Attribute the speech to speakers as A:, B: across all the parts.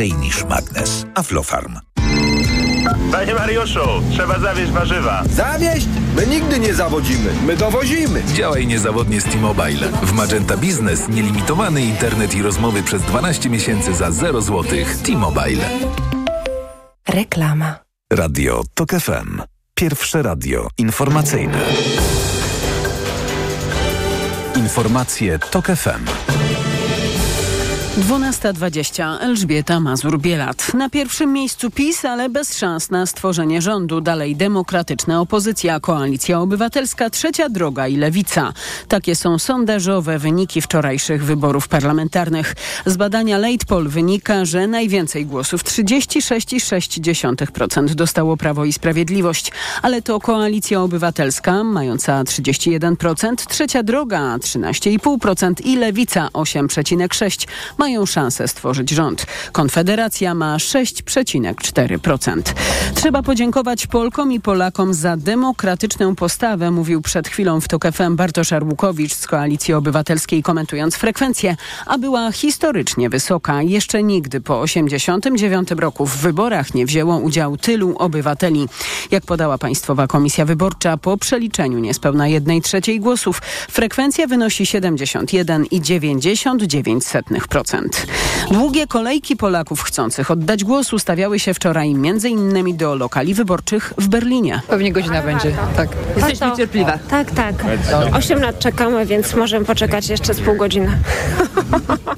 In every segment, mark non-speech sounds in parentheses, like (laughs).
A: więcej niż magnes. Aflofarm.
B: Panie Mariuszu, trzeba zawieźć warzywa.
C: Zawieźć? My nigdy nie zawodzimy, my dowozimy.
D: Działaj niezawodnie z T-Mobile. W Magenta Business nielimitowany internet i rozmowy przez 12 miesięcy za 0 zł. T-Mobile.
E: Reklama.
D: Radio TOK FM. Pierwsze radio informacyjne. Informacje TOK FM.
F: 12.20. Elżbieta Mazur-Bielat. Na pierwszym miejscu PiS, ale bez szans na stworzenie rządu. Dalej demokratyczna opozycja, koalicja obywatelska, trzecia droga i lewica. Takie są sondażowe wyniki wczorajszych wyborów parlamentarnych. Z badania Late Poll wynika, że najwięcej głosów, 36,6% dostało Prawo i Sprawiedliwość. Ale to koalicja obywatelska, mająca 31%, trzecia droga 13,5% i lewica 8,6% mają szansę stworzyć rząd. Konfederacja ma 6,4%. Trzeba podziękować Polkom i Polakom za demokratyczną postawę, mówił przed chwilą w TOK FM Bartosz Arłukowicz z Koalicji Obywatelskiej komentując frekwencję, a była historycznie wysoka. Jeszcze nigdy po 89 roku w wyborach nie wzięło udziału tylu obywateli. Jak podała Państwowa Komisja Wyborcza, po przeliczeniu niespełna 1 trzeciej głosów frekwencja wynosi 71,99%. Długie kolejki Polaków chcących oddać głos ustawiały się wczoraj m.in. do lokali wyborczych w Berlinie.
G: Pewnie godzina będzie, tak. Jesteś niecierpliwa.
H: Tak, tak. Osiem lat czekamy, więc możemy poczekać jeszcze z pół godziny. (laughs)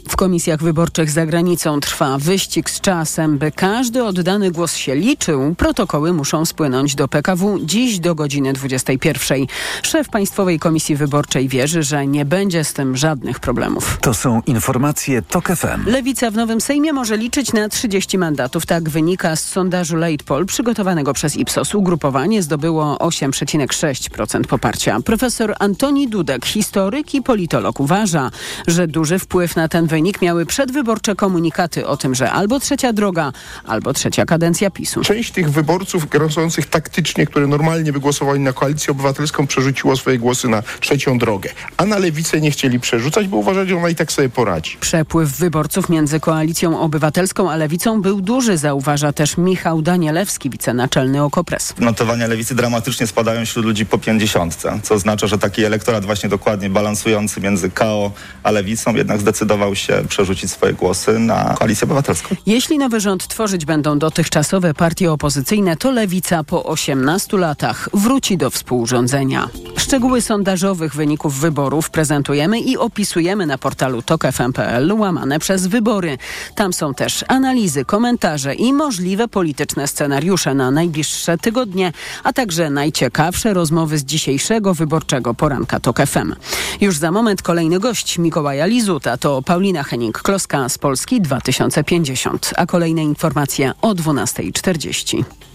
F: W komisjach wyborczych za granicą trwa wyścig z czasem, by każdy oddany głos się liczył. Protokoły muszą spłynąć do PKW dziś do godziny 21. Szef Państwowej Komisji Wyborczej wierzy, że nie będzie z tym żadnych problemów.
D: To są informacje TOK FM.
F: Lewica w Nowym Sejmie może liczyć na 30 mandatów. Tak wynika z sondażu Late Poll przygotowanego przez Ipsos. Ugrupowanie zdobyło 8,6% poparcia. Profesor Antoni Dudek, historyk i politolog uważa, że duży wpływ na ten wynik miały przedwyborcze komunikaty o tym, że albo trzecia droga, albo trzecia kadencja PiSu.
I: Część tych wyborców głosujących taktycznie, które normalnie by głosowali na koalicję obywatelską, przerzuciło swoje głosy na trzecią drogę. A na lewicę nie chcieli przerzucać, bo uważali, że ona i tak sobie poradzi.
F: Przepływ wyborców między Koalicją Obywatelską a Lewicą był duży, zauważa też Michał Danielewski, wicenaczelny Okopres.
J: Notowania Lewicy dramatycznie spadają wśród ludzi po pięćdziesiątce, co oznacza, że taki elektorat właśnie dokładnie balansujący między KO a Lewicą jednak zdecydował się przerzucić swoje głosy na Koalicję Obywatelską.
F: Jeśli nowy rząd tworzyć będą dotychczasowe partie opozycyjne, to Lewica po 18 latach wróci do współrządzenia. Szczegóły sondażowych wyników wyborów prezentujemy i opisujemy na portalu tokefm.pl łamane przez wybory. Tam są też analizy, komentarze i możliwe polityczne scenariusze na najbliższe tygodnie, a także najciekawsze rozmowy z dzisiejszego wyborczego poranka TOK FM. Już za moment kolejny gość Mikołaja Lizuta to Paulina Henning-Kloska z Polski 2050, a kolejne informacje o 12.40.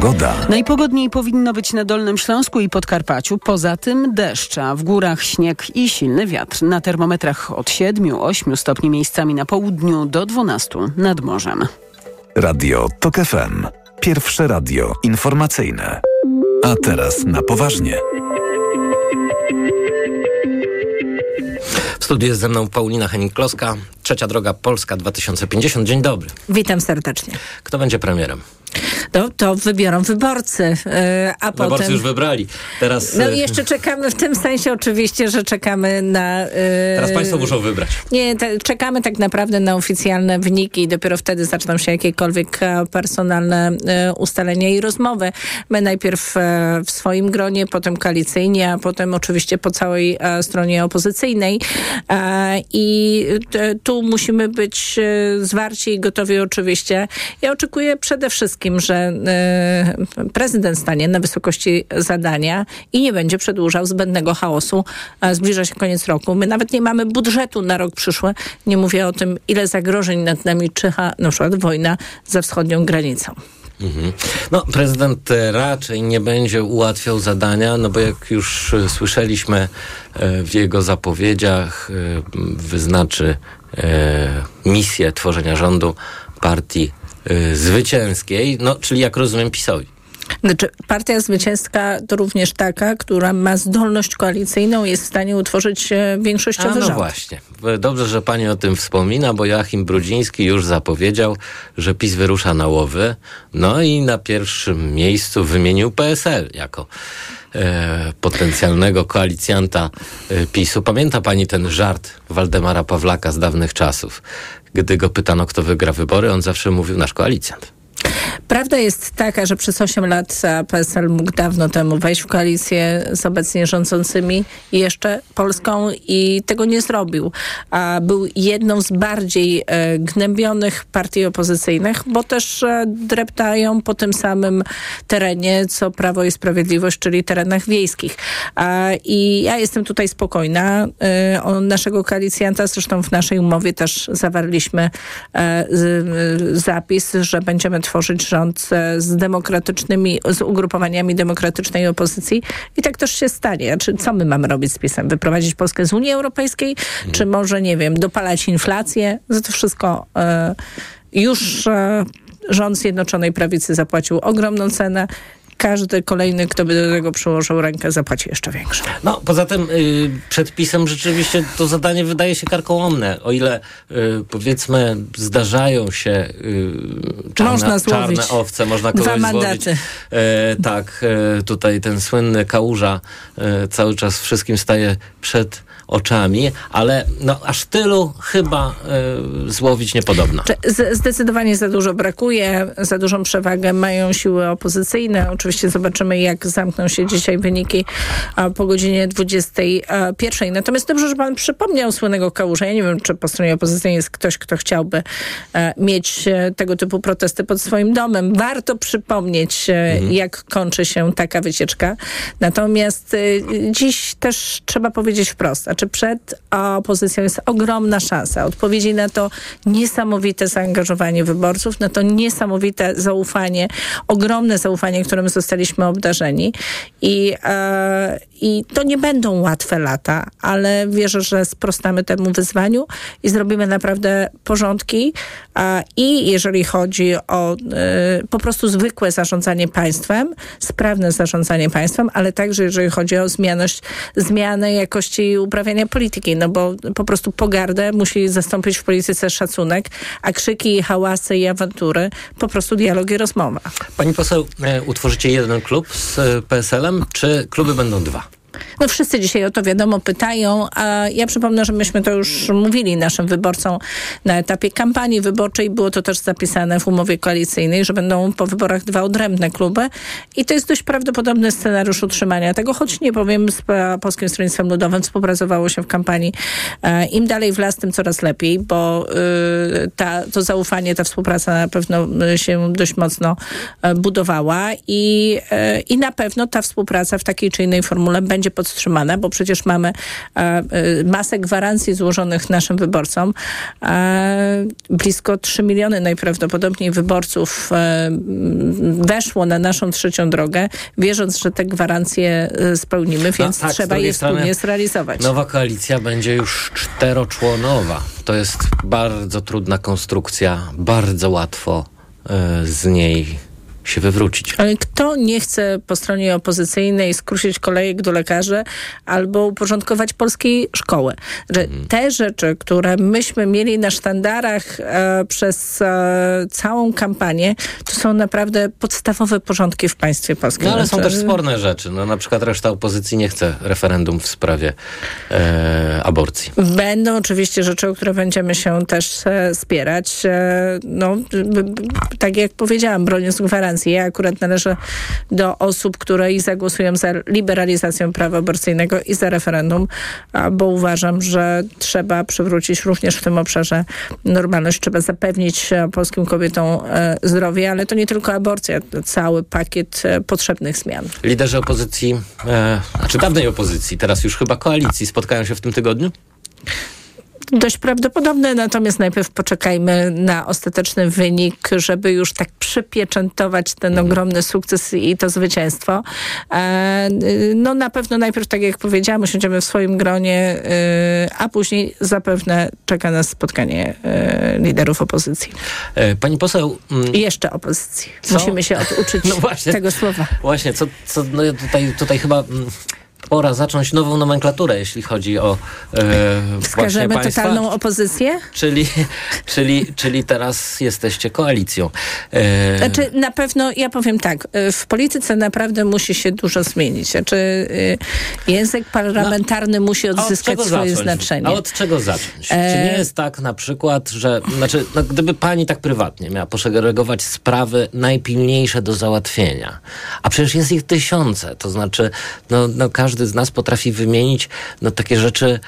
D: Pogoda.
F: Najpogodniej powinno być na Dolnym Śląsku i Podkarpaciu. Poza tym deszcz, a w górach śnieg i silny wiatr. Na termometrach od 7-8 stopni miejscami na południu do 12 nad morzem.
D: Radio TOK FM. Pierwsze radio informacyjne. A teraz na poważnie.
K: W studiu jest ze mną Paulina Henning-Kloska, Trzecia Droga Polska 2050. Dzień dobry.
L: Witam serdecznie.
K: Kto będzie premierem?
L: To, to wybiorą wyborcy, yy, a
K: Wyborcy
L: potem...
K: już wybrali. Teraz...
L: No i jeszcze czekamy w tym sensie oczywiście, że czekamy na... Yy,
K: Teraz państwo muszą wybrać.
L: Nie, te, czekamy tak naprawdę na oficjalne wyniki i dopiero wtedy zaczną się jakiekolwiek e, personalne e, ustalenia i rozmowy. My najpierw e, w swoim gronie, potem koalicyjnie, a potem oczywiście po całej e, stronie opozycyjnej. E, I tu musimy być e, zwarci i gotowi oczywiście. Ja oczekuję przede wszystkim, że e, prezydent stanie na wysokości zadania i nie będzie przedłużał zbędnego chaosu. Zbliża się koniec roku. My nawet nie mamy budżetu na rok przyszły. Nie mówię o tym, ile zagrożeń nad nami czyha na przykład wojna za wschodnią granicą.
K: Mhm. No, prezydent e, raczej nie będzie ułatwiał zadania, no bo jak już e, słyszeliśmy w jego zapowiedziach, wyznaczy misję tworzenia rządu partii e, zwycięskiej, no, czyli jak rozumiem PiSowi.
L: Znaczy, partia zwycięska to również taka, która ma zdolność koalicyjną, jest w stanie utworzyć e, większościowy
K: no
L: rząd.
K: właśnie. Dobrze, że pani o tym wspomina, bo Joachim Brudziński już zapowiedział, że PiS wyrusza na łowy. No i na pierwszym miejscu wymienił PSL jako e, potencjalnego koalicjanta e, PiSu. Pamięta pani ten żart Waldemara Pawlaka z dawnych czasów? Gdy go pytano, kto wygra wybory, on zawsze mówił nasz koalicjant.
L: Prawda jest taka, że przez 8 lat e, PSL mógł dawno temu wejść w koalicję z obecnie rządzącymi jeszcze Polską i tego nie zrobił. A był jedną z bardziej e, gnębionych partii opozycyjnych, bo też e, dreptają po tym samym terenie, co Prawo i Sprawiedliwość, czyli terenach wiejskich. A, I ja jestem tutaj spokojna. E, o naszego koalicjanta, zresztą w naszej umowie też zawarliśmy e, z, zapis, że będziemy tworzyć rząd z demokratycznymi, z ugrupowaniami demokratycznej opozycji i tak też się stanie. Znaczy, co my mamy robić z PiSem? Wyprowadzić Polskę z Unii Europejskiej? Czy może, nie wiem, dopalać inflację? Za to wszystko e, już e, rząd Zjednoczonej Prawicy zapłacił ogromną cenę każdy kolejny, kto by do tego przyłożył rękę, zapłaci jeszcze większą.
K: No, poza tym y, przed PiSem rzeczywiście to zadanie wydaje się karkołomne. O ile y, powiedzmy zdarzają się y, czarne,
L: Można złowić
K: czarne owce, można
L: dwa
K: kogoś
L: mandaty.
K: złowić. E, tak, e, tutaj ten słynny kałuża e, cały czas wszystkim staje przed oczami, ale no, aż tylu chyba e, złowić
L: z- Zdecydowanie za dużo brakuje, za dużą przewagę mają siły opozycyjne. Oczywiście zobaczymy, jak zamkną się dzisiaj wyniki po godzinie 21. Natomiast dobrze, że pan przypomniał słynnego kałuża. Ja nie wiem, czy po stronie opozycyjnej jest ktoś, kto chciałby e, mieć e, tego typu protesty pod swoim domem. Warto przypomnieć, e, jak kończy się taka wycieczka. Natomiast dziś też trzeba powiedzieć wprost, znaczy przed opozycją jest ogromna szansa odpowiedzi na to niesamowite zaangażowanie wyborców, na to niesamowite zaufanie, ogromne zaufanie, którym zostaliśmy obdarzeni. I, e, I to nie będą łatwe lata, ale wierzę, że sprostamy temu wyzwaniu i zrobimy naprawdę porządki. I jeżeli chodzi o e, po prostu zwykłe zarządzanie państwem, sprawne zarządzanie państwem, ale także jeżeli chodzi o zmianność, zmianę jakości uprawiania polityki, no bo po prostu pogardę musi zastąpić w polityce szacunek, a krzyki, hałasy i awantury po prostu dialog i rozmowa.
K: Pani poseł, e, utworzycie jeden klub z e, PSL-em, czy kluby będą dwa? Okay.
L: No wszyscy dzisiaj o to wiadomo pytają, a ja przypomnę, że myśmy to już mówili naszym wyborcom na etapie kampanii wyborczej. Było to też zapisane w umowie koalicyjnej, że będą po wyborach dwa odrębne kluby i to jest dość prawdopodobny scenariusz utrzymania tego, choć nie powiem, z Polskim Stronnictwem Ludowym współpracowało się w kampanii. E, Im dalej w las, tym coraz lepiej, bo y, ta, to zaufanie, ta współpraca na pewno y, się dość mocno e, budowała i, e, i na pewno ta współpraca w takiej czy innej formule będzie podtrzymana, bo przecież mamy e, e, masę gwarancji złożonych naszym wyborcom. E, blisko 3 miliony najprawdopodobniej wyborców weszło na naszą trzecią drogę, wierząc, że te gwarancje spełnimy, więc
K: tak, z
L: trzeba je
K: strony
L: wspólnie zrealizować.
K: Nowa koalicja będzie już czteroczłonowa. To jest bardzo trudna konstrukcja, bardzo łatwo z niej się wywrócić.
L: Ale kto nie chce po stronie opozycyjnej skrócić kolejek do lekarzy albo uporządkować polskiej szkoły? Że
K: Mhm.
L: te rzeczy, które myśmy mieli na sztandarach e, przez e, całą kampanię, to są naprawdę podstawowe porządki w państwie polskim.
K: No ale są
L: Znaczy,
K: też sporne rzeczy. No, na przykład reszta opozycji nie chce referendum w sprawie e, aborcji.
L: Będą oczywiście rzeczy, o które będziemy się też e, spierać. E, no, tak jak powiedziałam, broniąc gwarancji. Ja akurat należę do osób, które i zagłosują za liberalizacją prawa aborcyjnego i za referendum, bo uważam, że trzeba przywrócić również w tym obszarze normalność. Trzeba zapewnić e, polskim kobietom e, zdrowie, ale to nie tylko aborcja, cały pakiet e, potrzebnych zmian.
K: Liderzy opozycji, e, znaczy dawnej opozycji, teraz już chyba koalicji, spotkają się w tym tygodniu?
L: Dość prawdopodobne, natomiast najpierw poczekajmy na ostateczny wynik, żeby już tak przypieczętować ten
K: Mhm.
L: ogromny sukces i to zwycięstwo. E, no na pewno najpierw, tak jak powiedziałam, usiądziemy w swoim gronie, e, a później zapewne czeka nas spotkanie e, liderów opozycji.
K: Pani poseł... mm,
L: I jeszcze opozycji.
K: Co?
L: Musimy się oduczyć (laughs)
K: No właśnie.
L: tego słowa.
K: Właśnie, co, co no tutaj, tutaj chyba mm, pora zacząć nową nomenklaturę, jeśli chodzi o e, właśnie
L: Wskażemy
K: państwa.
L: totalną opozycję?
K: Czyli, czyli, czyli teraz jesteście koalicją. E,
L: Znaczy, na pewno, ja powiem tak, y, w polityce naprawdę musi się dużo zmienić. Znaczy, y, język parlamentarny musi
K: a od
L: odzyskać
K: czego
L: swoje
K: zacząć?
L: znaczenie.
K: A od czego zacząć?
L: E-
K: Czy nie jest tak na przykład, że znaczy, no, gdyby pani tak prywatnie miała poszeregować sprawy najpilniejsze do załatwienia, a przecież jest ich tysiące, to znaczy no, no, każdy z nas potrafi wymienić no, takie rzeczy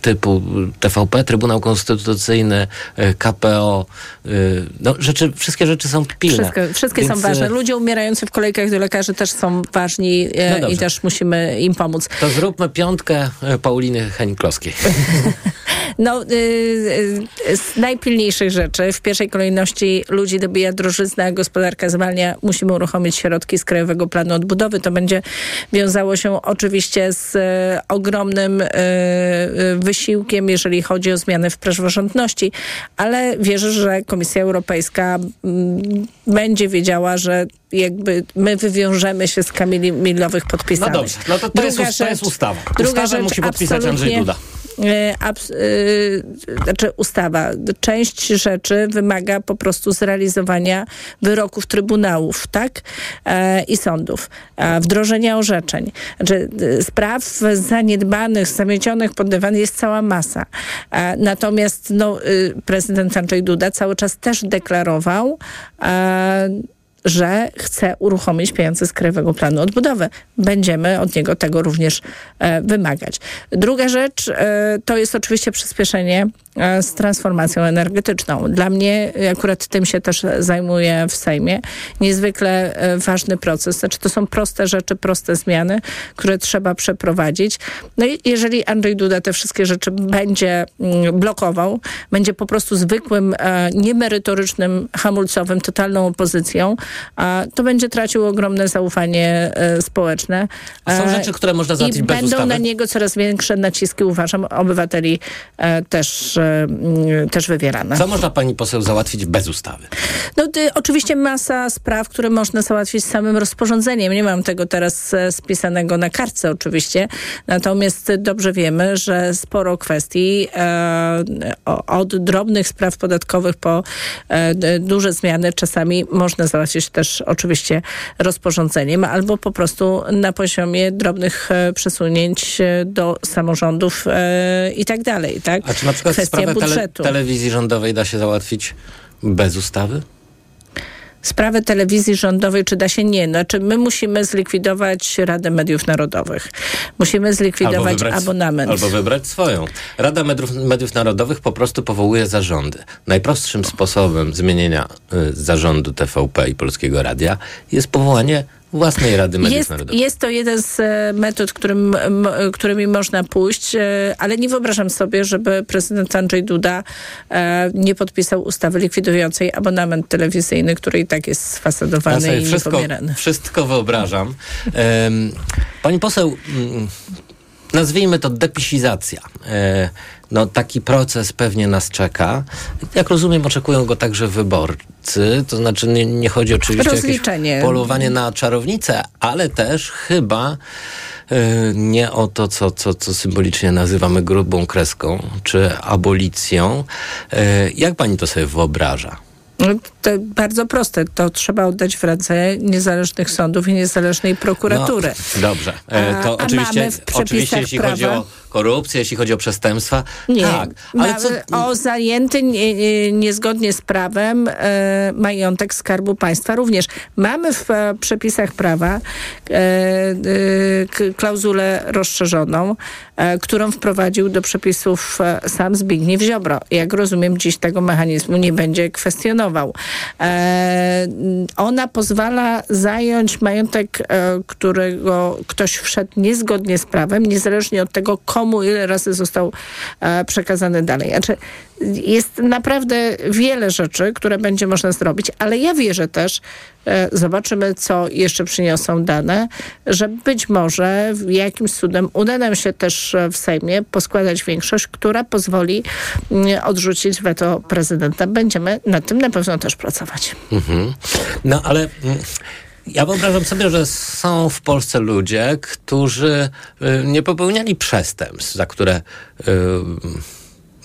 K: typu TVP, Trybunał Konstytucyjny, y, KPO, y, no, rzeczy, wszystkie rzeczy są pilne.
L: Wszystko, wszystkie
K: Więc,
L: są ważne.
K: y,
L: Ludzie umierający w kolejkach do lekarzy też są ważni e,
K: No
L: i też musimy im pomóc.
K: To zróbmy piątkę Pauliny Heniklowskiej. (laughs)
L: No, y, y, z najpilniejszych rzeczy, w pierwszej kolejności ludzi dobija drożyzna, gospodarka zwalnia, musimy uruchomić środki z Krajowego Planu Odbudowy. To będzie wiązało się oczywiście z e, ogromnym e, e, wysiłkiem, jeżeli chodzi o zmiany w praworządności, ale wierzę, że Komisja Europejska będzie wiedziała, że jakby my wywiążemy się z kamieni milowych
K: No
L: podpisanych.
K: dobrze, no to, to, jest, us- to jest
L: rzecz-
K: ustawa.
L: druga
K: Ustawę
L: rzecz,
K: musi podpisać Andrzej Duda.
L: E, e, znaczy ustawa. Część rzeczy wymaga po prostu zrealizowania wyroków trybunałów, tak? E, I sądów. Wdrożenia orzeczeń. Znaczy, spraw zaniedbanych, zamiecionych, poddawanych jest cała masa. Natomiast no, y, prezydent Andrzej Duda cały czas też deklarował, że chce uruchomić pieniądze z Krajowego Planu Odbudowy. Będziemy od niego tego również e, wymagać. Druga rzecz e, to jest oczywiście przyspieszenie e, z transformacją energetyczną. Dla mnie, e, akurat tym się też zajmuję w Sejmie, niezwykle e, ważny proces. Znaczy to są proste rzeczy, proste zmiany, które trzeba przeprowadzić. No i jeżeli Andrzej Duda te wszystkie rzeczy będzie mm, blokował, będzie po prostu zwykłym, e, niemerytorycznym, hamulcowym, totalną opozycją, a to będzie tracił ogromne zaufanie e, społeczne.
K: A są
L: E,
K: rzeczy, które można załatwić
L: I
K: bez
L: będą
K: ustawy?
L: na niego coraz większe naciski, uważam, obywateli e, też, też wywierane.
K: Co można pani poseł załatwić bez ustawy?
L: No, y, oczywiście masa spraw, które można załatwić samym rozporządzeniem. Nie mam tego teraz spisanego na kartce oczywiście, natomiast dobrze wiemy, że sporo kwestii e, od drobnych spraw podatkowych po e, duże zmiany czasami można załatwić też oczywiście rozporządzeniem albo po prostu na poziomie drobnych e, przesunięć e, do samorządów e, i tak dalej. Tak?
K: A czy na przykład
L: Kwestia
K: sprawę tele,
L: budżetu.
K: telewizji rządowej da się załatwić bez ustawy?
L: Sprawę telewizji rządowej, czy da się nie. Znaczy, my musimy zlikwidować Radę Mediów Narodowych. Musimy zlikwidować abonament.
K: albo wybrać swoją. Rada Mediów, Mediów Narodowych po prostu powołuje zarządy. Najprostszym sposobem zmienienia y, zarządu TVP i Polskiego Radia jest powołanie własnej Rady Mediów
L: Jest,
K: Narodowych.
L: jest to jeden z e, metod, którym, którymi można pójść, e, ale nie wyobrażam sobie, żeby prezydent Andrzej Duda e, nie podpisał ustawy likwidującej abonament telewizyjny, który i tak jest
K: Ja
L: sfasadowany
K: sobie
L: i
K: wszystko,
L: niepomierany.
K: wszystko wyobrażam. Pani poseł, mm, nazwijmy to depisizacja. E, no, taki proces pewnie nas czeka. Jak rozumiem, oczekują go także wyborcy. To znaczy nie, nie chodzi oczywiście o jakieś polowanie na czarownicę, ale też chyba e, nie o to, co, co, co symbolicznie nazywamy grubą kreską, czy abolicją. E, jak pani to sobie wyobraża?
L: No, To bardzo proste. To trzeba oddać w ręce niezależnych sądów i niezależnej prokuratury.
K: No, dobrze. E,
L: A-
K: to
L: a
K: oczywiście,
L: mamy w przepisach
K: oczywiście jeśli chodzi
L: prawa-
K: o korupcję, jeśli chodzi o przestępstwa,
L: Nie,
K: tak. Ale co,
L: o zajęty nie, nie, niezgodnie z prawem e, majątek Skarbu Państwa również. Mamy w e, przepisach prawa e, e, klauzulę rozszerzoną, którą wprowadził do przepisów sam Zbigniew Ziobro. Jak rozumiem, dziś tego mechanizmu nie będzie kwestionował. E, ona pozwala zająć majątek, e, którego ktoś wszedł niezgodnie z prawem, niezależnie od tego, komu ile razy został e, przekazany dalej. Znaczy, jest naprawdę wiele rzeczy, które będzie można zrobić, ale ja wierzę też, e, zobaczymy, co jeszcze przyniosą dane, że być może jakimś cudem uda nam się też w Sejmie poskładać większość, która pozwoli odrzucić weto prezydenta. Będziemy nad tym na pewno też pracować.
K: Mhm. No ale... mm, Ja wyobrażam sobie, że są w Polsce ludzie, którzy y, nie popełniali przestępstw, za które y,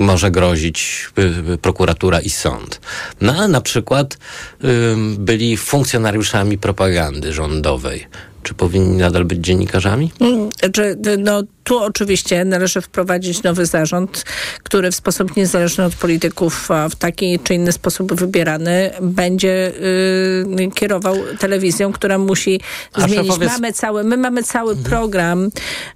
K: może grozić y, y, prokuratura i sąd. No na przykład byli funkcjonariuszami propagandy rządowej. Czy powinni nadal być dziennikarzami?
L: Mm, Znaczy, no, tu oczywiście należy wprowadzić nowy zarząd, który w sposób niezależny od polityków a w taki czy inny sposób wybierany będzie y, kierował telewizją, która musi
K: A
L: zmienić.
K: szefowie-
L: Mamy cały, my mamy cały program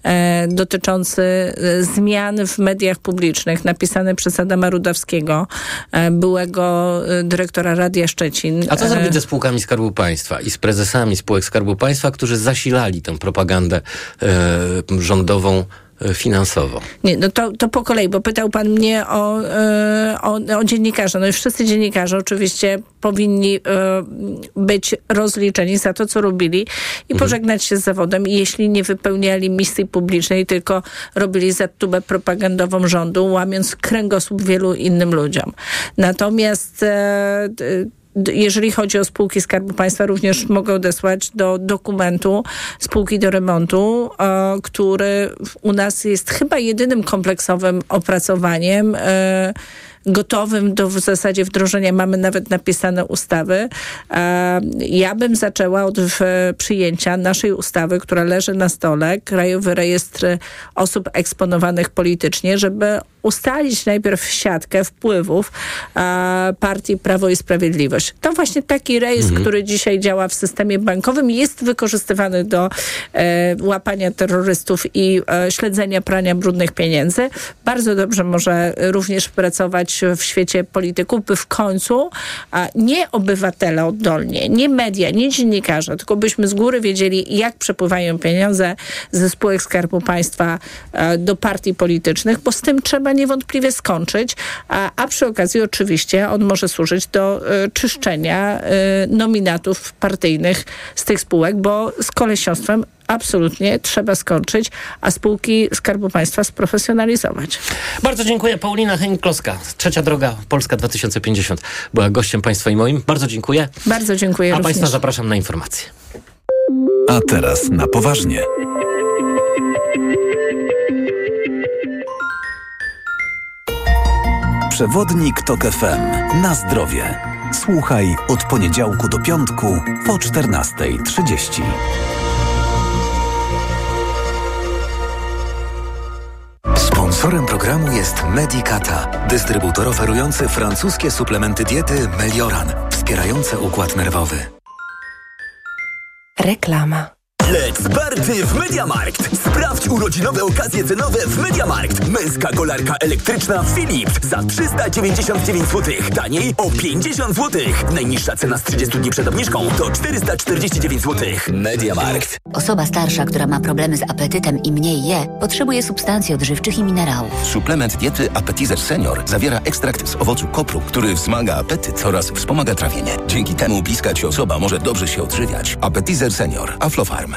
L: e, dotyczący e, zmian w mediach publicznych, napisany przez Adama Rudawskiego, e, byłego e, dyrektora Radia Szczecin.
K: A co
L: E,
K: zrobić ze spółkami Skarbu Państwa i z prezesami spółek Skarbu Państwa, którzy zasilali tę propagandę e, rządową e, finansowo?
L: Nie, no to, to po kolei, bo pytał pan mnie o, e, o, o dziennikarza. No i wszyscy dziennikarze oczywiście powinni e, być rozliczeni za to, co robili i pożegnać się z zawodem, jeśli nie wypełniali misji publicznej, tylko robili za tubę propagandową rządu, łamiąc kręgosłup wielu innym ludziom. Natomiast jeżeli chodzi o spółki Skarbu Państwa, również mogę odesłać do dokumentu spółki do remontu, e, który u nas jest chyba jedynym kompleksowym opracowaniem. Gotowym do w zasadzie wdrożenia. Mamy nawet napisane ustawy. Ja bym zaczęła od przyjęcia naszej ustawy, która leży na stole, Krajowy Rejestr Osób Eksponowanych Politycznie, żeby ustalić najpierw siatkę wpływów e, partii Prawo i Sprawiedliwość. To właśnie taki rejestr, który dzisiaj działa w systemie bankowym jest wykorzystywany do e, łapania terrorystów i e, śledzenia prania brudnych pieniędzy. Bardzo dobrze może również pracować w świecie polityków, by w końcu nie obywatele oddolnie, nie media, nie dziennikarze, tylko byśmy z góry wiedzieli, jak przepływają pieniądze ze spółek Skarbu Państwa e, do partii politycznych, bo z tym trzeba niewątpliwie skończyć, a, a przy okazji oczywiście on może służyć do e, czyszczenia e, nominatów partyjnych z tych spółek, bo z kolesiostwem absolutnie trzeba skończyć, a spółki Skarbu Państwa sprofesjonalizować.
K: Bardzo dziękuję. Paulina Henik-Kloska, Trzecia Droga Polska 2050 była gościem Państwa i moim. Bardzo dziękuję.
L: Bardzo dziękuję
K: A
L: również.
K: Państwa zapraszam na informacje.
D: A teraz na poważnie. Przewodnik TOK FM. Na zdrowie. Słuchaj od poniedziałku do piątku po 14.30.
E: Sponsorem programu jest Medicata, dystrybutor oferujący francuskie suplementy diety Melioran, wspierające układ nerwowy.
M: Reklama.
N: Let's party w Mediamarkt! Sprawdź urodzinowe okazje cenowe w Mediamarkt. Męska kolarka elektryczna Philips za 399 zł. Taniej o 50 zł. Najniższa cena z 30 dni przed obniżką to 449 zł. Mediamarkt.
O: Osoba starsza, która ma problemy z apetytem i mniej je, potrzebuje substancji odżywczych i minerałów.
P: Suplement diety Appetizer Senior zawiera ekstrakt z owocu kopru, który wzmaga apetyt oraz wspomaga trawienie. Dzięki temu bliska ci osoba może dobrze się odżywiać. Appetizer Senior. Aflofarm.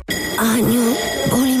M: Año Bolívar.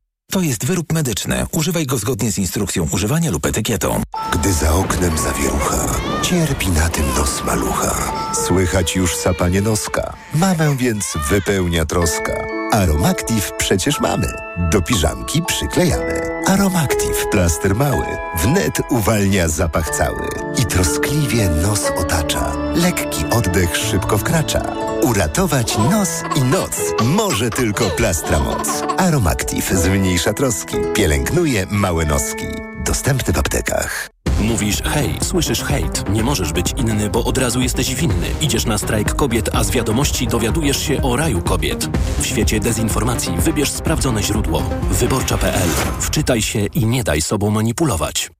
Q: To jest wyrób medyczny. Używaj go zgodnie z instrukcją używania lub etykietą.
R: Gdy za oknem zawierucha, cierpi na tym nos malucha. Słychać już sapanie noska. Mamę więc wypełnia troska. Aromactive przecież mamy. Do piżamki przyklejamy. Aromactive plaster mały. Wnet uwalnia zapach cały. I troskliwie nos otacza. Lekki oddech szybko wkracza. Uratować nos i noc może tylko plastra moc. Aromactive zmniejsza troski. Pielęgnuje małe noski. Dostępny w aptekach.
S: Mówisz hej, słyszysz hejt. Nie możesz być inny, bo od razu jesteś winny. Idziesz na strajk kobiet, a z wiadomości dowiadujesz się o raju kobiet. W świecie dezinformacji wybierz sprawdzone źródło. Wyborcza.pl. Wczytaj się i nie daj sobą manipulować.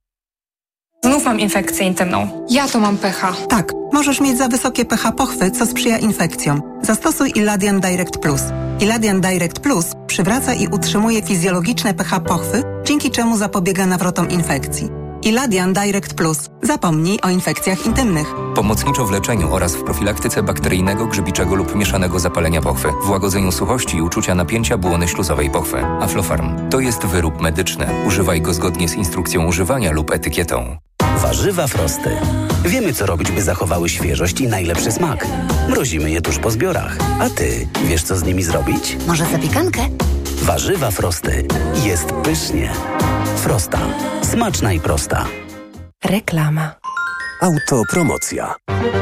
T: Znów mam infekcję intymną. Ja to mam pH.
U: Tak, możesz mieć za wysokie pH pochwy, co sprzyja infekcjom. Zastosuj Iladian Direct Plus. Iladian Direct Plus przywraca i utrzymuje fizjologiczne pH pochwy, dzięki czemu zapobiega nawrotom infekcji. Iladian Direct Plus. Zapomnij o infekcjach intymnych.
V: Pomocniczo w leczeniu oraz w profilaktyce bakteryjnego, grzybiczego lub mieszanego zapalenia pochwy, w łagodzeniu suchości i uczucia napięcia błony śluzowej pochwy. Aflofarm to jest wyrób medyczny. Używaj go zgodnie z instrukcją używania lub etykietą.
W: Warzywa frosty. Wiemy, co robić, by zachowały świeżość i najlepszy smak. Mrozimy je tuż po zbiorach. A ty wiesz, co z nimi zrobić?
O: Może zapiekankę?
W: Warzywa frosty. Jest pysznie. Frosta. Smaczna i prosta.
X: Reklama.
P: Autopromocja.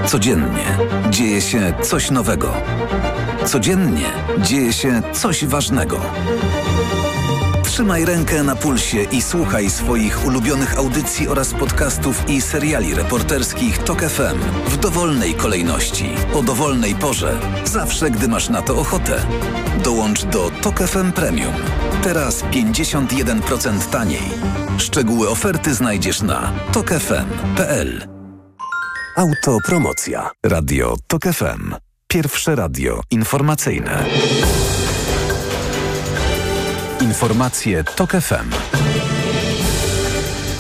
D: Codziennie dzieje się coś nowego. Codziennie dzieje się coś ważnego. Trzymaj rękę na pulsie i słuchaj swoich ulubionych audycji oraz podcastów i seriali reporterskich TOK FM w dowolnej kolejności, o dowolnej porze, zawsze gdy masz na to ochotę. Dołącz do TOK FM Premium. Teraz 51% taniej. Szczegóły oferty znajdziesz na tokefm.pl.
P: Autopromocja.
D: Radio TOK FM. Pierwsze radio informacyjne. Informacje TOK FM.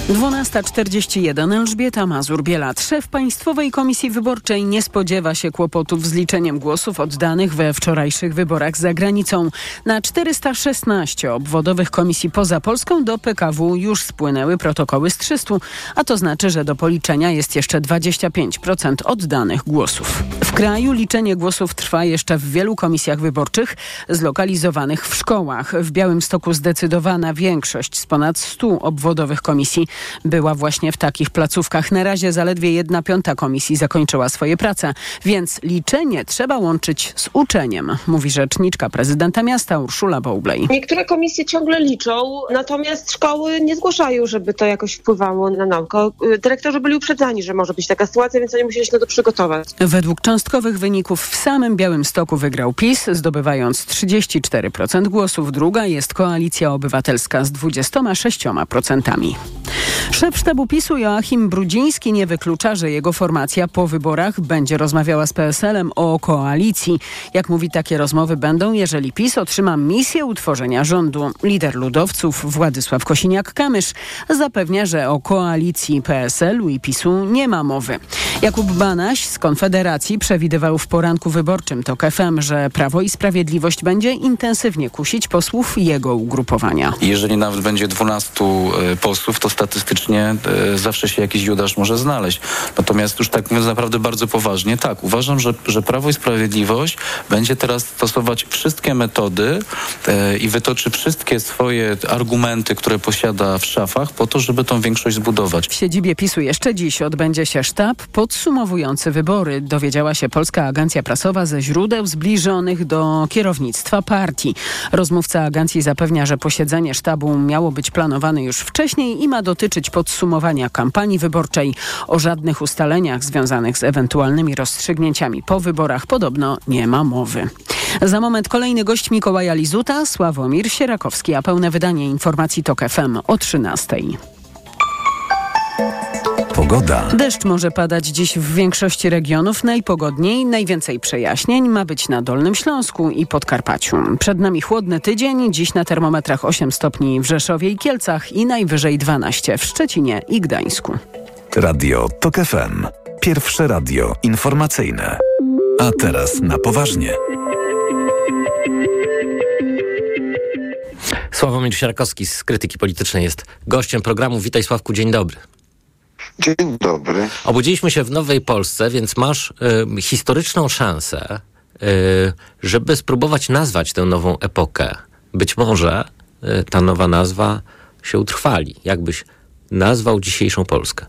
F: 12.41 Elżbieta Mazur-Bielat. Szef Państwowej Komisji Wyborczej nie spodziewa się kłopotów z liczeniem głosów oddanych we wczorajszych wyborach za granicą. Na 416 obwodowych komisji poza Polską do PKW już spłynęły protokoły z 300, a to znaczy, że do policzenia jest jeszcze 25% oddanych głosów. W kraju liczenie głosów trwa jeszcze w wielu komisjach wyborczych zlokalizowanych w szkołach. W Białymstoku zdecydowana większość z ponad 100 obwodowych komisji była właśnie w takich placówkach. Na razie zaledwie jedna piąta komisji zakończyła swoje prace, więc liczenie trzeba łączyć z uczeniem, mówi rzeczniczka prezydenta miasta Urszula Bowlej.
H: Niektóre komisje ciągle liczą, natomiast szkoły nie zgłaszają, żeby to jakoś wpływało na naukę. Dyrektorzy byli uprzedzani, że może być taka sytuacja, więc oni musieli się na to przygotować.
F: Według cząstkowych wyników w samym Białymstoku wygrał PiS, zdobywając 34% głosów. Druga jest Koalicja Obywatelska z 26%. Szef sztabu PiSu Joachim Brudziński nie wyklucza, że jego formacja po wyborach będzie rozmawiała z PSL-em o koalicji. Jak mówi, takie rozmowy będą, jeżeli PiS otrzyma misję utworzenia rządu. Lider ludowców Władysław Kosiniak-Kamysz zapewnia, że o koalicji PSL-u i PiSu nie ma mowy. Jakub Banaś z Konfederacji przewidywał w poranku wyborczym TOK FM, że Prawo i Sprawiedliwość będzie intensywnie kusić posłów jego ugrupowania.
Y: Jeżeli nawet będzie 12 posłów, to statystycznie e, zawsze się jakiś judasz może znaleźć. Natomiast już tak mówiąc naprawdę bardzo poważnie, tak, uważam, że, że Prawo i Sprawiedliwość będzie teraz stosować wszystkie metody e, i wytoczy wszystkie swoje argumenty, które posiada w szafach po to, żeby tą większość zbudować.
F: W siedzibie PiSu jeszcze dziś odbędzie się sztab podsumowujący wybory. Dowiedziała się Polska Agencja Prasowa ze źródeł zbliżonych do kierownictwa partii. Rozmówca agencji zapewnia, że posiedzenie sztabu miało być planowane już wcześniej i ma dotyczyć podsumowania kampanii wyborczej. O żadnych ustaleniach związanych z ewentualnymi rozstrzygnięciami po wyborach podobno nie ma mowy. Za moment kolejny gość Mikołaja Lizuta, Sławomir Sierakowski, a pełne wydanie informacji TOK FM o 13.
Q: Pogoda.
F: Deszcz może padać dziś w większości regionów. Najpogodniej, najwięcej przejaśnień ma być na Dolnym Śląsku i Podkarpaciu. Przed nami chłodny tydzień, dziś na termometrach 8 stopni w Rzeszowie i Kielcach i najwyżej 12 w Szczecinie i Gdańsku.
Q: Radio TOK FM. Pierwsze radio informacyjne. A teraz na poważnie.
K: Sławomir Sierakowski z Krytyki Politycznej jest gościem programu. Witaj Sławku, dzień dobry.
Z: Dzień dobry.
K: Obudziliśmy się w Nowej Polsce, więc masz y, historyczną szansę, y, żeby spróbować nazwać tę nową epokę. Być może y, ta nowa nazwa się utrwali. Jakbyś nazwał dzisiejszą Polskę?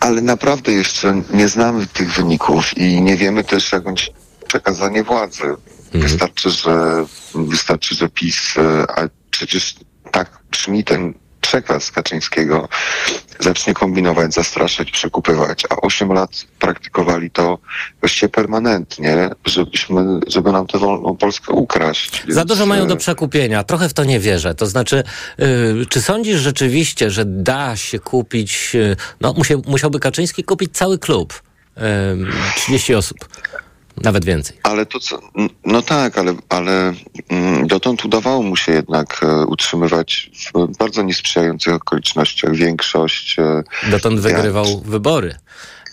Z: Ale naprawdę jeszcze nie znamy tych wyników i nie wiemy też, jak będzie przekazanie władzy. Mhm. Wystarczy, że wystarczy, że PiS, a przecież tak brzmi ten przekaz Kaczyńskiego zacznie kombinować, zastraszać, przekupywać, a 8 lat praktykowali to właściwie permanentnie, żebyśmy, żeby nam tę wolną Polskę ukraść.
K: Więc... Za dużo mają do przekupienia. Trochę w to nie wierzę. To znaczy, yy, czy sądzisz rzeczywiście, że da się kupić, yy, no musiał, musiałby Kaczyński kupić cały klub, yy, 30 osób nawet więcej.
Z: Ale to co, no tak, ale, ale mm, dotąd udawało mu się jednak e, utrzymywać w bardzo niesprzyjających okolicznościach większość. E,
K: dotąd wygrywał jak... wybory.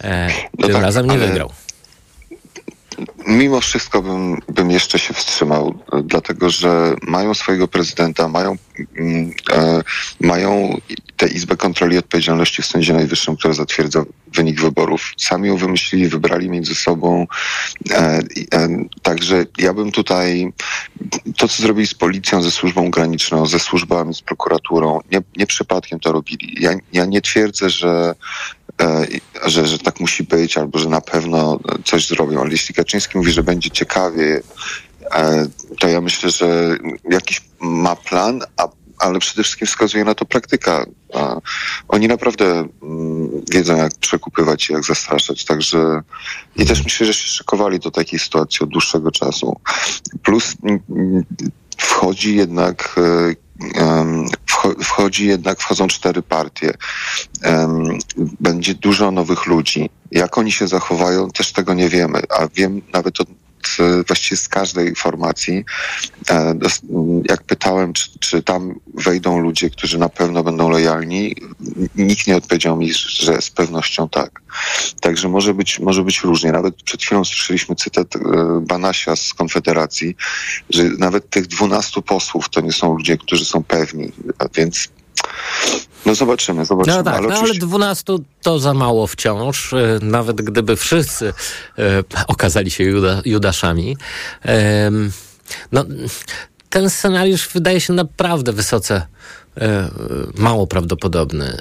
K: E, no tym tak, razem nie ale... wygrał
Z: mimo wszystko bym, bym jeszcze się wstrzymał, dlatego że mają swojego prezydenta, mają, mm, e, mają tę Izbę Kontroli i Odpowiedzialności w Sądzie Najwyższym, która zatwierdza wynik wyborów. Sami ją wymyślili, wybrali między sobą. E, e, także ja bym tutaj to, co zrobili z policją, ze służbą graniczną, ze służbami, z prokuraturą, nie, nie przypadkiem to robili. Ja, ja nie twierdzę, że że, że tak musi być, albo że na pewno coś zrobią. Ale jeśli Kaczyński mówi, że będzie ciekawie, e, to ja myślę, że jakiś ma plan, a, ale przede wszystkim wskazuje na to praktyka. Oni naprawdę mm, wiedzą, jak przekupywać i jak zastraszać. Także i też myślę, że się szykowali do takiej sytuacji od dłuższego czasu. Plus mm, wchodzi jednak e, wchodzi jednak, wchodzą cztery partie. Będzie dużo nowych ludzi. Jak oni się zachowają, też tego nie wiemy, a wiem nawet od właściwie z każdej formacji. E, jak pytałem, czy, czy, tam wejdą ludzie, którzy na pewno będą lojalni, nikt nie odpowiedział mi, że z pewnością tak. Także może być, może być różnie. Nawet przed chwilą słyszeliśmy cytat e, Banasia z Konfederacji, że nawet tych dwunastu posłów to nie są ludzie, którzy są pewni, więc no zobaczymy, zobaczymy.
K: No tak, ale, no, ale 12 to za mało wciąż, e, nawet gdyby wszyscy e, okazali się juda, Judaszami. No, ten scenariusz wydaje się naprawdę wysoce mało prawdopodobny.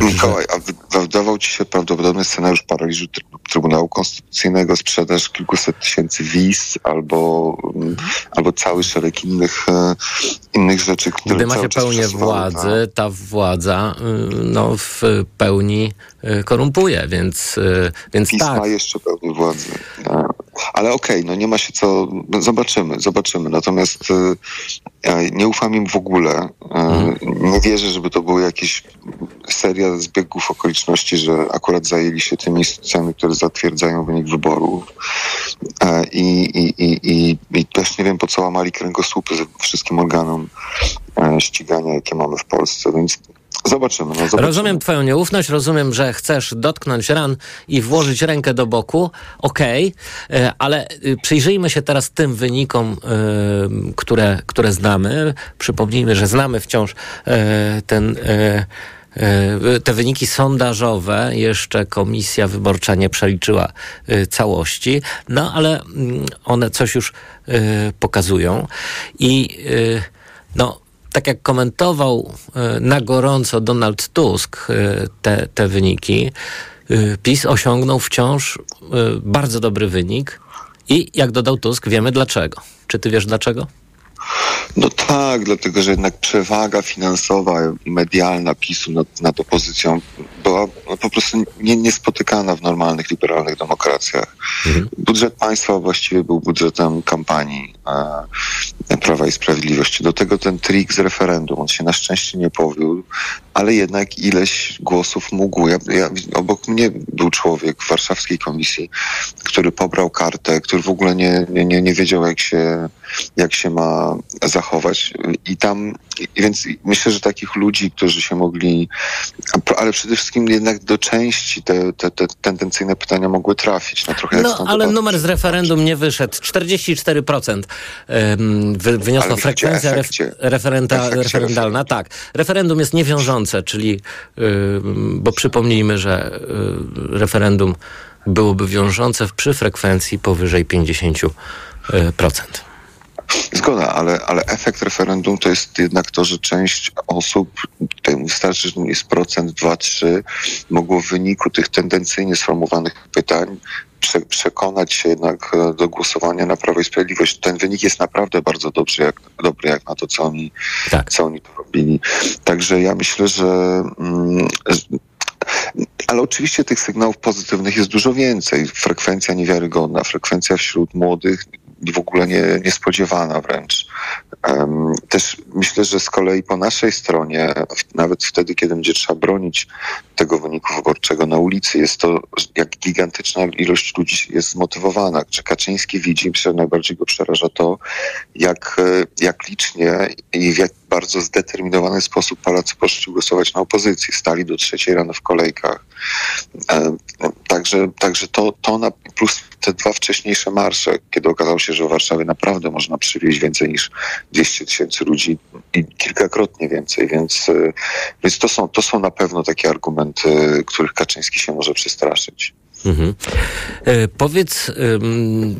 Z: E, Mikołaj, a wydawał ci się prawdopodobny scenariusz paraliżu Trybunału Konstytucyjnego, sprzedaż kilkuset tysięcy wiz albo, mm, albo cały szereg innych, e, innych rzeczy, które
K: Gdy ma się pełnię władzy, ta władza no, w pełni korumpuje, więc, więc
Z: PiS
K: tak.
Z: ma jeszcze pełnię władzy. Ale okej, okay, no nie ma się co, zobaczymy, zobaczymy. Natomiast nie ufam im w ogóle. Mhm. Nie wierzę, żeby to była jakaś seria zbiegów okoliczności, że akurat zajęli się tymi instytucjami, które zatwierdzają wynik wyborów. I, i, i, i, i też nie wiem, po co łamali kręgosłupy wszystkim organom ścigania, jakie mamy w Polsce. Więc Zobaczymy, no zobaczymy.
K: Rozumiem twoją nieufność, rozumiem, że chcesz dotknąć ran i włożyć rękę do boku. Okej, okay, e, ale y, przyjrzyjmy się teraz tym wynikom, y, które, które znamy. Przypomnijmy, że znamy wciąż e, ten e, te wyniki sondażowe jeszcze komisja wyborcza nie przeliczyła całości, no ale mm, one coś już pokazują i no tak jak komentował e, na gorąco Donald Tusk e, te, te wyniki, y, PiS osiągnął wciąż bardzo dobry wynik i jak dodał Tusk, wiemy dlaczego. Czy ty wiesz dlaczego?
Z: No tak, dlatego że jednak przewaga finansowa i medialna PiSu nad, nad opozycją była no, po prostu nie, niespotykana w normalnych, liberalnych demokracjach. Mhm. Budżet państwa właściwie był budżetem kampanii e, Prawa i Sprawiedliwości. Do tego ten trik z referendum, on się na szczęście nie powiódł, ale jednak ileś głosów mógł. Ja, ja, obok mnie był człowiek w warszawskiej komisji, który pobrał kartę, który w ogóle nie, nie, nie wiedział, jak się, jak się ma zachować. I tam, i więc myślę, że takich ludzi, którzy się mogli, ale przede wszystkim jednak do części te, te, te tendencyjne pytania mogły trafić.
K: No, trochę no ale numer z referendum nie wyszedł. 44% wy, wyniosła frekwencja ref, referenta, referendalna. Tak. Referendum jest niewiążące, czyli, bo przypomnijmy, że referendum byłoby wiążące przy frekwencji powyżej 50%.
Z: Zgoda, ale, ale efekt referendum to jest jednak to, że część osób, tutaj wystarczy, że jest procent, dwa, trzy, mogło w wyniku tych tendencyjnie sformułowanych pytań prze, przekonać się jednak e, do głosowania na Prawo i Sprawiedliwość. Ten wynik jest naprawdę bardzo dobry, jak, dobry jak na to, co oni, tak. co oni robili. Także ja myślę, że mm, ale oczywiście tych sygnałów pozytywnych jest dużo więcej. Frekwencja niewiarygodna, frekwencja wśród młodych w ogóle nie, niespodziewana wręcz. Też myślę, że z kolei po naszej stronie, nawet wtedy, kiedy będzie trzeba bronić tego wyniku wyborczego na ulicy, jest to, jak gigantyczna ilość ludzi jest zmotywowana. Czy Kaczyński widzi, myślę, najbardziej go przeraża to, jak, jak licznie i w jak bardzo zdeterminowany sposób Polacy poszli głosować na opozycję. Stali do trzeciej rano w kolejkach. Także, także to, to na, plus te dwa wcześniejsze marsze, kiedy okazało się, że w Warszawie naprawdę można przywieźć więcej niż 200 tysięcy ludzi i kilkakrotnie więcej, więc, e, więc to, są, to są na pewno takie argumenty, których Kaczyński się może przestraszyć. Mhm.
K: E, powiedz,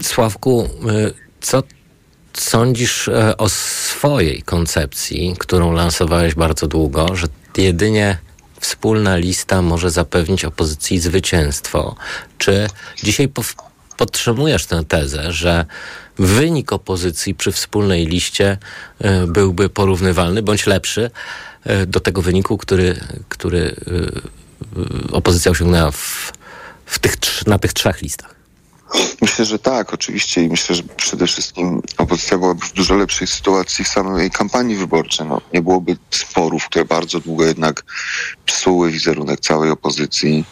K: Sławku, e, co sądzisz o swojej koncepcji, którą lansowałeś bardzo długo, że jedynie wspólna lista może zapewnić opozycji zwycięstwo? Czy dzisiaj podtrzymujesz tę tezę, że wynik opozycji przy wspólnej liście e, byłby porównywalny bądź lepszy e, do tego wyniku, który, który e, opozycja osiągnęła w, w tych, na tych trzech listach?
Z: Myślę, że tak, oczywiście i myślę, że przede wszystkim opozycja byłaby w dużo lepszej sytuacji w samej kampanii wyborczej. No, nie byłoby sporów, które bardzo długo jednak psuły wizerunek całej opozycji.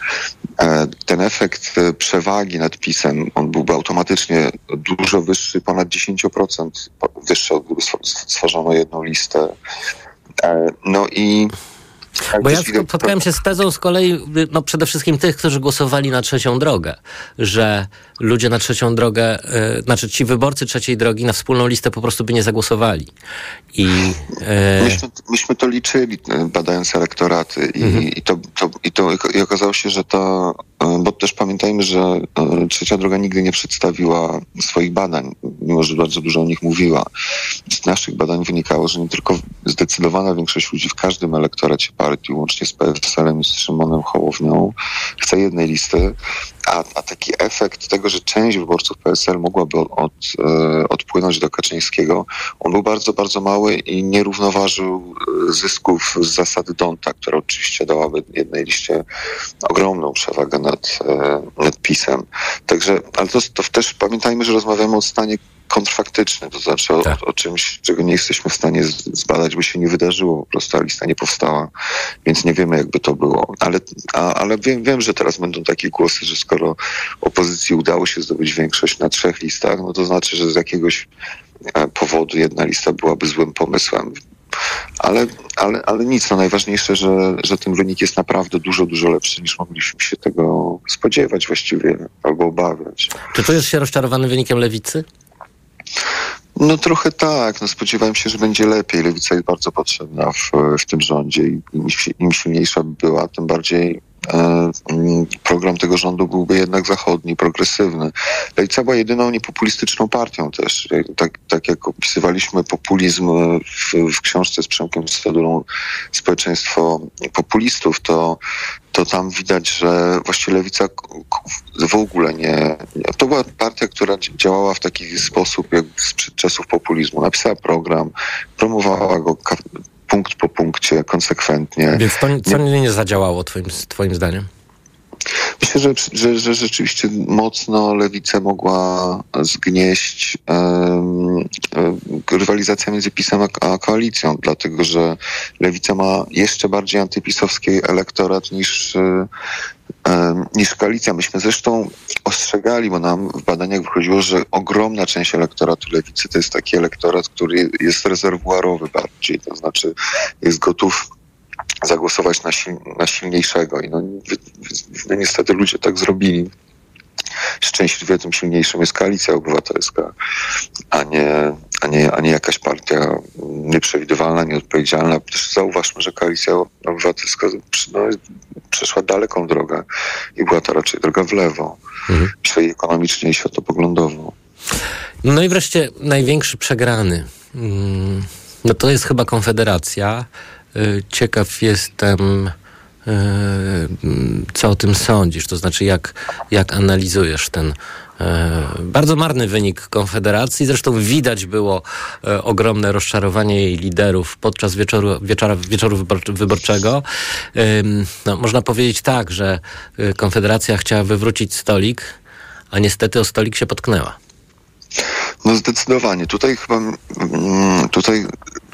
Z: E, ten efekt e, przewagi nad PiSem, on byłby automatycznie dużo wyższy, ponad 10% wyższy, gdyby stworzono jedną listę. E, no i
K: tak, Bo ja spotkałem się z tezą z kolei, no przede wszystkim tych, którzy głosowali na trzecią drogę, że ludzie na trzecią drogę, yy, znaczy ci wyborcy trzeciej drogi na wspólną listę po prostu by nie zagłosowali. I,
Z: yy... myśmy, myśmy to liczyli, e, badając elektoraty i, mhm. i, to, to, i, to, i okazało się, że to, bo też pamiętajmy, że trzecia droga nigdy nie przedstawiła swoich badań, mimo że bardzo dużo o nich mówiła. Z naszych badań wynikało, że nie tylko zdecydowana większość ludzi w każdym elektoracie partii, łącznie z PSL-em i z Szymonem Hołownią, chce jednej listy, a, a taki efekt tego, że część wyborców PSL mogłaby od, e, odpłynąć do Kaczyńskiego, on był bardzo, bardzo mały i nie równoważył e, zysków z zasady Donta, która oczywiście dałaby jednej liście ogromną przewagę nad, e, nad PiSem. Także, ale to, to też pamiętajmy, że rozmawiamy o stanie kontrfaktyczny, to znaczy tak. o, o, czymś, czego nie jesteśmy w stanie zbadać, bo się nie wydarzyło, po prostu ta lista nie powstała, więc nie wiemy, jakby to było. Ale, a, ale wiem, wiem, że teraz będą takie głosy, że skoro opozycji udało się zdobyć większość na trzech listach, no to znaczy, że z jakiegoś e, powodu jedna lista byłaby złym pomysłem. Ale, ale, ale nic, no najważniejsze, że, że ten wynik jest naprawdę dużo, dużo lepszy niż mogliśmy się tego spodziewać właściwie albo obawiać.
K: Czy czujesz się rozczarowany wynikiem lewicy?
Z: No trochę tak. No, spodziewałem się, że będzie lepiej. Lewica jest bardzo potrzebna w, w tym rządzie i im, im silniejsza by była, tym bardziej program tego rządu byłby jednak zachodni, progresywny. Lewica była jedyną niepopulistyczną partią też. Tak, tak jak opisywaliśmy populizm w, w książce z Przemkiem Stadulą Społeczeństwo populistów, to to tam widać, że właściwie lewica w ogóle nie. To była partia, która działała w taki sposób, jak sprzed czasów populizmu. Napisała program, promowała go punkt po punkcie, konsekwentnie.
K: Więc to co nie, nie zadziałało twoim, twoim zdaniem?
Z: Myślę, że, że, że rzeczywiście mocno lewicę mogła zgnieść um, rywalizacja między PiSem a, a koalicją, dlatego że lewica ma jeszcze bardziej antypisowski elektorat niż, niż koalicja. Myśmy zresztą ostrzegali, bo nam w badaniach wychodziło, że ogromna część elektoratu lewicy to jest taki elektorat, który jest rezerwuarowy bardziej, to znaczy jest gotów zagłosować na, sil, na silniejszego. I no, no, niestety ludzie tak zrobili. Szczęśliwie tym silniejszym jest koalicja obywatelska, a nie, a nie, a nie jakaś partia nieprzewidywalna, nieodpowiedzialna. Też zauważmy, że koalicja obywatelska no, przeszła daleką drogę i była to raczej droga w lewo, mhm. czyli ekonomicznie i światopoglądowo.
K: No i wreszcie największy przegrany. Mm, no to jest chyba Konfederacja. Y, ciekaw jestem, co o tym sądzisz, to znaczy jak, jak analizujesz ten y, bardzo marny wynik Konfederacji. Zresztą widać było ogromne rozczarowanie jej liderów podczas wieczoru, wieczora, wieczoru wyborczego. No, można powiedzieć tak, że Konfederacja chciała wywrócić stolik, a niestety o stolik się potknęła.
Z: No zdecydowanie. Tutaj chyba, mm, tutaj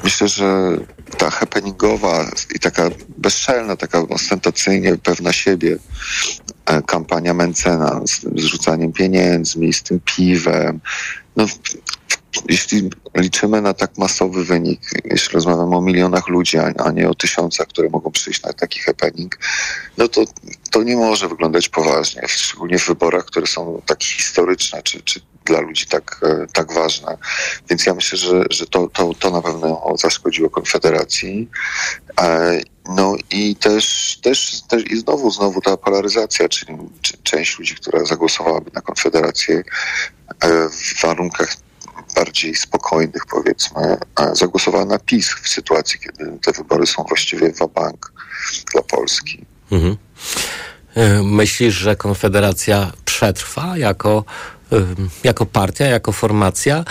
Z: myślę, że ta happeningowa i taka bezczelna, taka ostentacyjnie pewna siebie e, kampania Mencena z zrzucaniem pieniędzmi, z tym piwem. No, jeśli liczymy na tak masowy wynik, jeśli rozmawiamy o milionach ludzi, a nie o tysiącach, które mogą przyjść na taki happening, no to to nie może wyglądać poważnie, szczególnie w wyborach, które są tak historyczne, czy, czy dla ludzi tak, e, tak ważne. Więc ja myślę, że, że to, to, to na pewno zaszkodziło Konfederacji. E, no i też, też, też i znowu, znowu ta polaryzacja, czyli część ludzi, która zagłosowałaby na Konfederację e, w warunkach bardziej spokojnych, powiedzmy, zagłosowała na PiS w sytuacji, kiedy te wybory są właściwie w bank dla Polski. Mhm.
K: Myślisz, że Konfederacja przetrwa jako jako partia, jako formacja.